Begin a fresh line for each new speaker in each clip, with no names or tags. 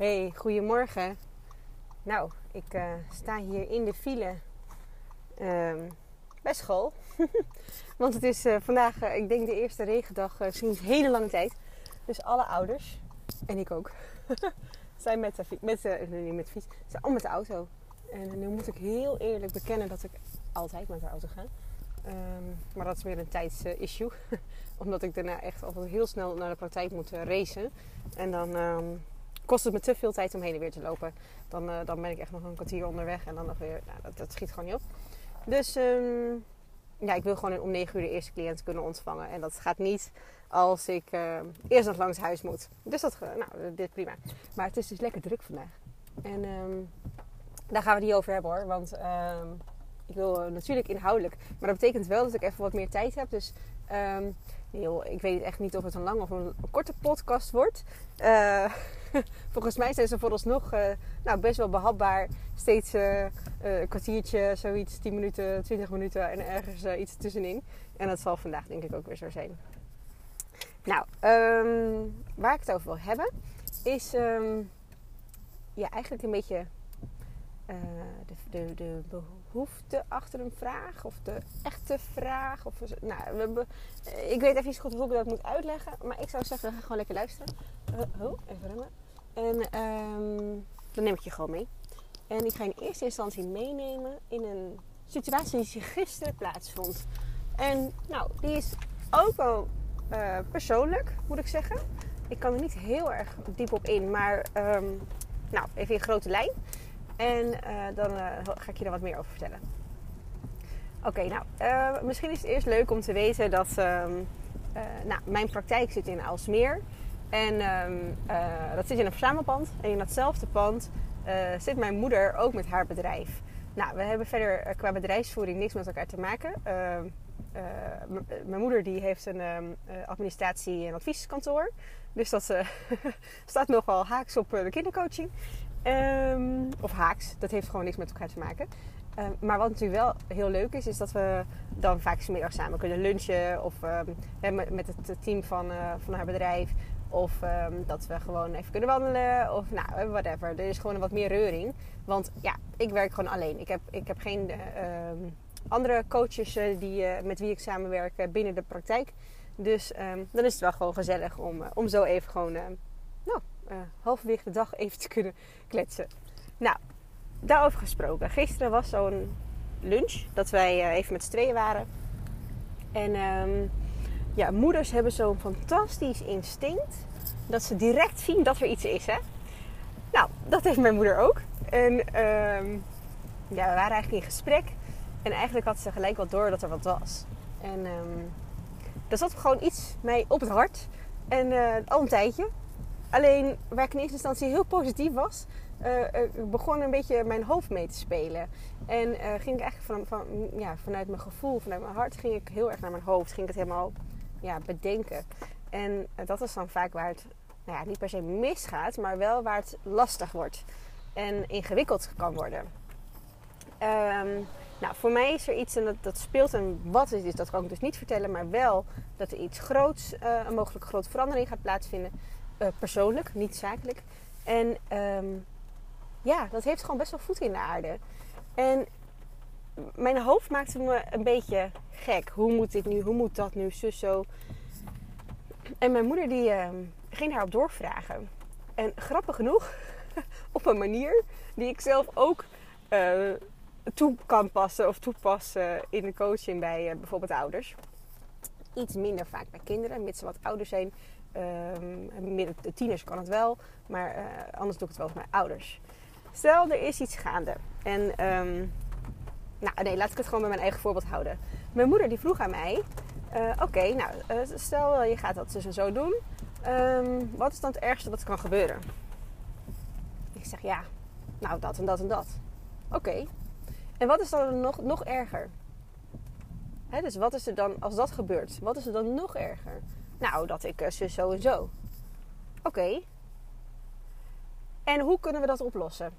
Hey, goedemorgen. Nou, ik uh, sta hier in de file um, bij school. Want het is uh, vandaag, uh, ik denk, de eerste regendag sinds hele lange tijd. Dus alle ouders, en ik ook, zijn met de, met de, nee, met de fiets, zijn allemaal met de auto. En nu moet ik heel eerlijk bekennen dat ik altijd met de auto ga. Um, maar dat is weer een tijdsissue. Omdat ik daarna echt altijd heel snel naar de praktijk moet racen. En dan um, kost het me te veel tijd om heen en weer te lopen. Dan, uh, dan ben ik echt nog een kwartier onderweg en dan nog weer. Nou, dat, dat schiet gewoon niet op. Dus um, ja, ik wil gewoon om 9 uur de eerste cliënt kunnen ontvangen. En dat gaat niet als ik uh, eerst nog langs huis moet. Dus dat, nou, dit prima. Maar het is dus lekker druk vandaag. En um, daar gaan we niet over hebben hoor. Want um, ik wil uh, natuurlijk inhoudelijk. Maar dat betekent wel dat ik even wat meer tijd heb. Dus um, nee, ik weet echt niet of het een lange of een, korte podcast wordt. Uh, volgens mij zijn ze vooralsnog uh, nou, best wel behapbaar. Steeds een kwartiertje, zoiets, 10 minuten, 20 minuten en ergens iets tussenin. En dat zal vandaag denk ik ook weer zo zijn. Nou, um, waar ik het over wil hebben is um, eigenlijk een beetje de, de, de behoefte achter een vraag of de echte vraag. Of, nou, we, ik weet even niet goed hoe ik dat moet uitleggen, maar ik zou zeggen, gewoon lekker luisteren. Oh, even remmen. En um, dan neem ik je gewoon mee. En ik ga in eerste instantie meenemen in een situatie die gisteren plaatsvond. En nou, die is ook wel persoonlijk, moet ik zeggen. Ik kan er niet heel erg diep op in, maar um, nou, even in grote lijn. En uh, dan uh, ga ik je er wat meer over vertellen. Oké, nou, uh, misschien is het eerst leuk om te weten dat um, nou, mijn praktijk zit in Alsmeer. En um, dat zit in een verzamelpand. En in datzelfde pand zit mijn moeder ook met haar bedrijf. Nou, we hebben verder qua bedrijfsvoering niks met elkaar te maken. Ehm, mijn moeder die heeft een administratie- en advieskantoor. Dus dat staat nogal haaks op de kindercoaching. Um, of haaks, dat heeft gewoon niks met elkaar te maken. Um, maar wat natuurlijk wel heel leuk is, is dat we dan vaak smiddag samen kunnen lunchen. Of um, met het team van, uh, van haar bedrijf. Of dat we gewoon even kunnen wandelen. Of nou, whatever. Er is gewoon wat meer reuring. Want ja, ik werk gewoon alleen. Ik heb, ik heb geen andere coaches die, met wie ik samenwerk binnen de praktijk. Dus dan is het wel gewoon gezellig om, om zo even gewoon uh, halverwege de dag even te kunnen kletsen. Nou, daarover gesproken. Gisteren was zo'n lunch dat wij uh, even met z'n tweeën waren. En um, ja, moeders hebben zo'n fantastisch instinct dat ze direct zien dat er iets is. Hè? Nou, dat heeft mijn moeder ook. En um, ja, we waren eigenlijk in gesprek. En eigenlijk had ze gelijk wel door dat er wat was. En um, er zat gewoon iets mij op het hart. En uh, al een tijdje. Alleen waar ik in eerste instantie heel positief was, uh, begon een beetje mijn hoofd mee te spelen. En uh, ging ik eigenlijk van, van, ja, vanuit mijn gevoel, vanuit mijn hart, ging ik heel erg naar mijn hoofd. Ging ik het helemaal ja, bedenken. En dat is dan vaak waar het nou ja, niet per se misgaat, maar wel waar het lastig wordt en ingewikkeld kan worden. Um, nou, voor mij is er iets en dat, dat speelt en wat is dit, dat kan ik dus niet vertellen, maar wel dat er iets groots, een mogelijk grote verandering gaat plaatsvinden. Uh, persoonlijk, niet zakelijk. En um, ja, dat heeft gewoon best wel voet in de aarde. En mijn hoofd maakte me een beetje gek. Hoe moet dit nu? Hoe moet dat nu? Zus zo. En mijn moeder die uh, ging daarop doorvragen. En grappig genoeg, op een manier die ik zelf ook uh, toe kan passen of toepassen in de coaching bij uh, bijvoorbeeld ouders. Iets minder vaak bij kinderen, mits ze wat ouder zijn. Um, de tieners kan het wel, maar uh, anders doe ik het wel met mijn ouders. Stel, er is iets gaande. En, um, nou nee, laat ik het gewoon bij mijn eigen voorbeeld houden. Mijn moeder die vroeg aan mij: uh, Oké, nou, uh, stel je gaat dat dus en zo doen. Um, wat is dan het ergste wat kan gebeuren? Ik zeg ja, nou dat en dat en dat. Oké. En wat is dan nog, nog erger? Dus wat is er dan, als dat gebeurt, wat is er dan nog erger? Nou, dat ik uh, zus zo en zo. Oké. En hoe kunnen we dat oplossen?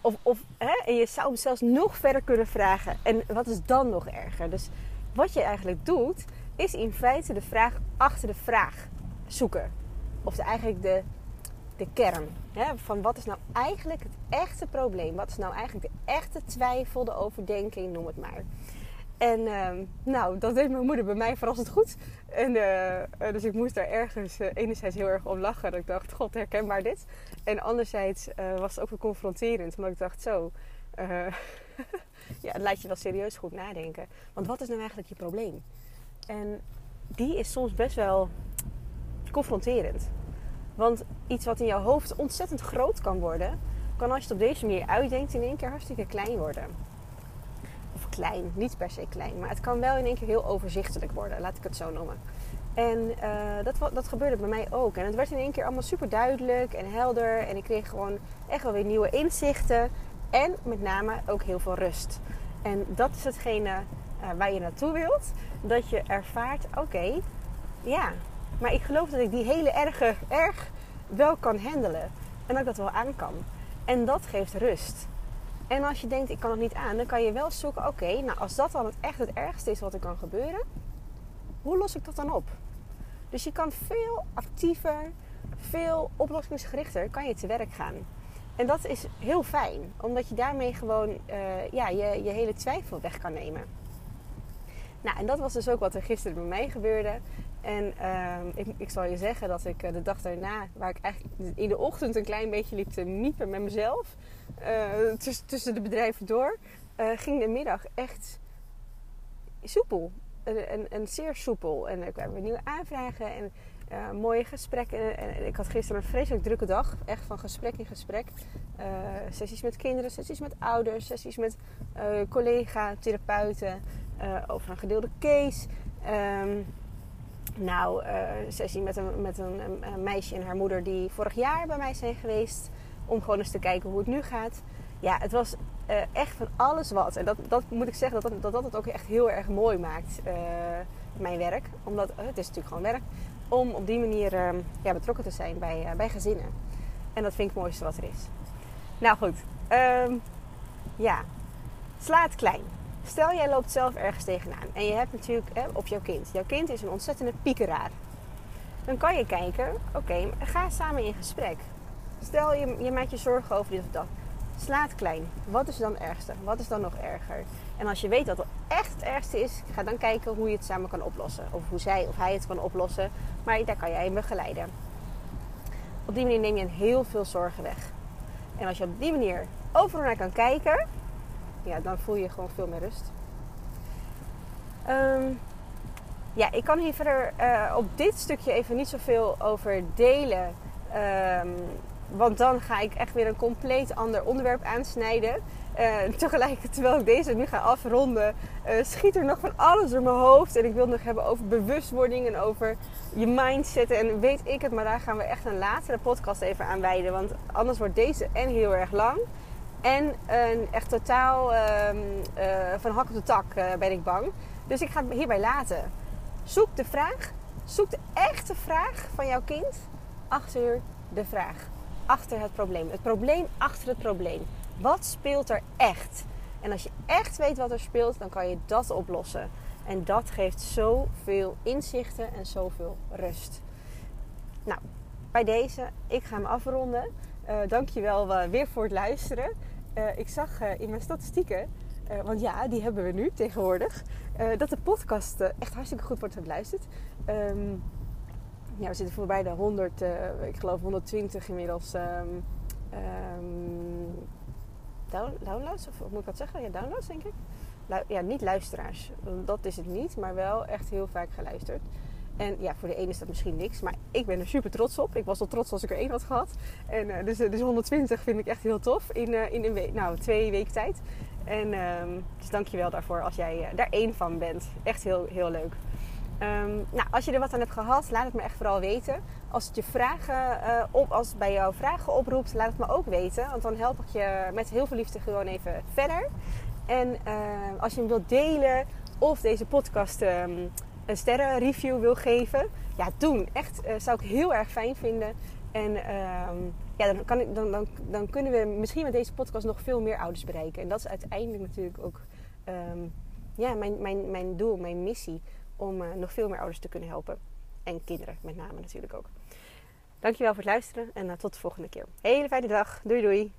Of, of hè, en je zou hem zelfs nog verder kunnen vragen. En wat is dan nog erger? Dus wat je eigenlijk doet, is in feite de vraag achter de vraag zoeken. Of eigenlijk de, de kern. Hè? Van wat is nou eigenlijk het echte probleem? Wat is nou eigenlijk de echte twijfel, de overdenking, noem het maar. En ehm, nou, dat deed mijn moeder bij mij verrassend goed. En, eh, eh, dus ik moest daar ergens uh, enerzijds heel erg om lachen. Dat ik dacht, god, herkenbaar dit. En anderzijds was het ook weer confronterend. Omdat ik dacht, zo... ja, het laat je wel serieus goed nadenken. Want wat is nou eigenlijk je probleem? En die is soms best wel confronterend. Want iets wat in jouw hoofd ontzettend groot kan worden... kan als je het op deze manier uitdenkt in één keer hartstikke klein worden klein, niet per se klein, maar het kan wel in één keer heel overzichtelijk worden, laat ik het zo noemen. En uh, dat, dat gebeurde bij mij ook. En het werd in één keer allemaal super duidelijk en helder. En ik kreeg gewoon echt wel weer nieuwe inzichten. En met name ook heel veel rust. En dat is hetgene uh, waar je naartoe wilt. Dat je ervaart, oké, ja, maar ik geloof dat ik die hele erge erg wel kan handelen. En dat ik dat wel aan kan. En dat geeft rust. En als je denkt, ik kan het niet aan, dan kan je wel zoeken, oké, nou als dat dan echt het ergste is wat er kan gebeuren, hoe los ik dat dan op? Dus je kan veel actiever, veel oplossingsgerichter kan je te werk gaan. En dat is heel fijn, omdat je daarmee gewoon uh, ja, je, je hele twijfel weg kan nemen. Nou, en dat was dus ook wat er gisteren bij mij gebeurde. En uh, ik, ik, zal je zeggen dat ik eh, de dag daarna, waar ik eigenlijk in de ochtend een klein beetje liep te miepen met mezelf, uh, tussen de bedrijven door, uh, ging de middag echt soepel. En, en, zeer soepel. En ik kwamen nieuwe aanvragen en mooie gesprekken. En, ik had gisteren een vreselijk drukke dag. Echt van gesprek in gesprek. sessies met kinderen, sessies met ouders, sessies met collega, therapeuten. over een gedeelde case. Um, nou, een sessie met, een, met een, meisje en haar moeder die vorig jaar bij mij zijn geweest. Om gewoon eens te kijken hoe het nu gaat. Ja, het was uh, echt van alles wat. En dat, dat moet ik zeggen, dat dat, dat het ook echt heel erg mooi maakt. Uh, mijn werk. Omdat, uh, het is natuurlijk gewoon werk. Om op die manier ja, betrokken te zijn bij, bij gezinnen. En dat vind ik het mooiste wat er is. Nou goed. Um, ja. Sla het klein. Stel jij loopt zelf ergens tegenaan. En je hebt natuurlijk hè, op jouw kind. Jouw kind is een ontzettende piekeraar. Dan kan je kijken, oké, ga samen in gesprek. Stel je, je maakt je zorgen over dit of dat. Slaat klein. Wat is dan het ergste? Wat is dan nog erger? En als je weet het echt het ergste is, ga dan kijken hoe je het samen kan oplossen. Of hoe zij of hij het kan oplossen. Maar daar kan jij in begeleiden. Op die manier neem je heel veel zorgen weg. En als je op die manier overal naar kan kijken, ja, dan voel je gewoon veel meer rust. Um, ja, ik kan hier verder uh, op dit stukje even niet zoveel over delen. Um, want dan ga ik echt weer een compleet ander onderwerp aansnijden. Uh, tegelijk, terwijl ik deze nu ga afronden, uh, schiet er nog van alles door mijn hoofd. En ik wil het nog hebben over bewustwording en over je mindset. En weet ik het, maar daar gaan we echt een latere podcast even aan wijden. Want anders wordt deze en heel erg lang. En een echt totaal um, uh, van hak op de tak ben ik bang. Dus ik ga het hierbij laten. Zoek de vraag, zoek de echte vraag van jouw kind achter de vraag achter het probleem. Het probleem achter het probleem. Wat speelt er echt? En als je echt weet wat er speelt, dan kan je dat oplossen. En dat geeft zoveel inzichten en zoveel rust. Nou, bij deze, ik ga hem afronden. Uh, dankjewel uh, weer voor het luisteren. Uh, ik zag in mijn statistieken, want ja, die hebben we nu tegenwoordig, dat de podcast echt hartstikke goed wordt geluisterd. Um, ja, we zitten voorbij de 100, uh, eh, ik geloof 120 inmiddels um, um, downloads. Of, moet ik dat zeggen? Ja, downloads denk ik. Ja, niet luisteraars. Dat is het niet, maar wel echt heel vaak geluisterd. En ja, voor de ene is dat misschien niks, maar ik ben er super trots op. Ik was al trots als ik er één had gehad. En uh, dus, dus 120 vind ik echt heel tof in, uh, in een nou, twee weken tijd. En dus dank je wel daarvoor als jij daar één van bent. Echt heel, heel leuk. Um, nou, als je er wat aan hebt gehad, laat het me echt vooral weten. Als het je vragen op, als bij jou vragen oproept, laat het me ook weten. Want dan help ik je met heel veel liefde gewoon even verder. En uh, als je hem wilt delen of deze podcast een sterrenreview wil geven, ja, doen. Echt, uh, zou ik heel erg fijn vinden. En um, ja, dan, kan ik, dan, dan, dan kunnen we misschien met deze podcast nog veel meer ouders bereiken. En dat is uiteindelijk natuurlijk ook ja, mijn, mijn, mijn doel, mijn missie om uh, nog veel meer ouders te kunnen helpen. En kinderen met name natuurlijk ook. Dankjewel voor het luisteren en tot de volgende keer. Hele fijne dag. Doei doei.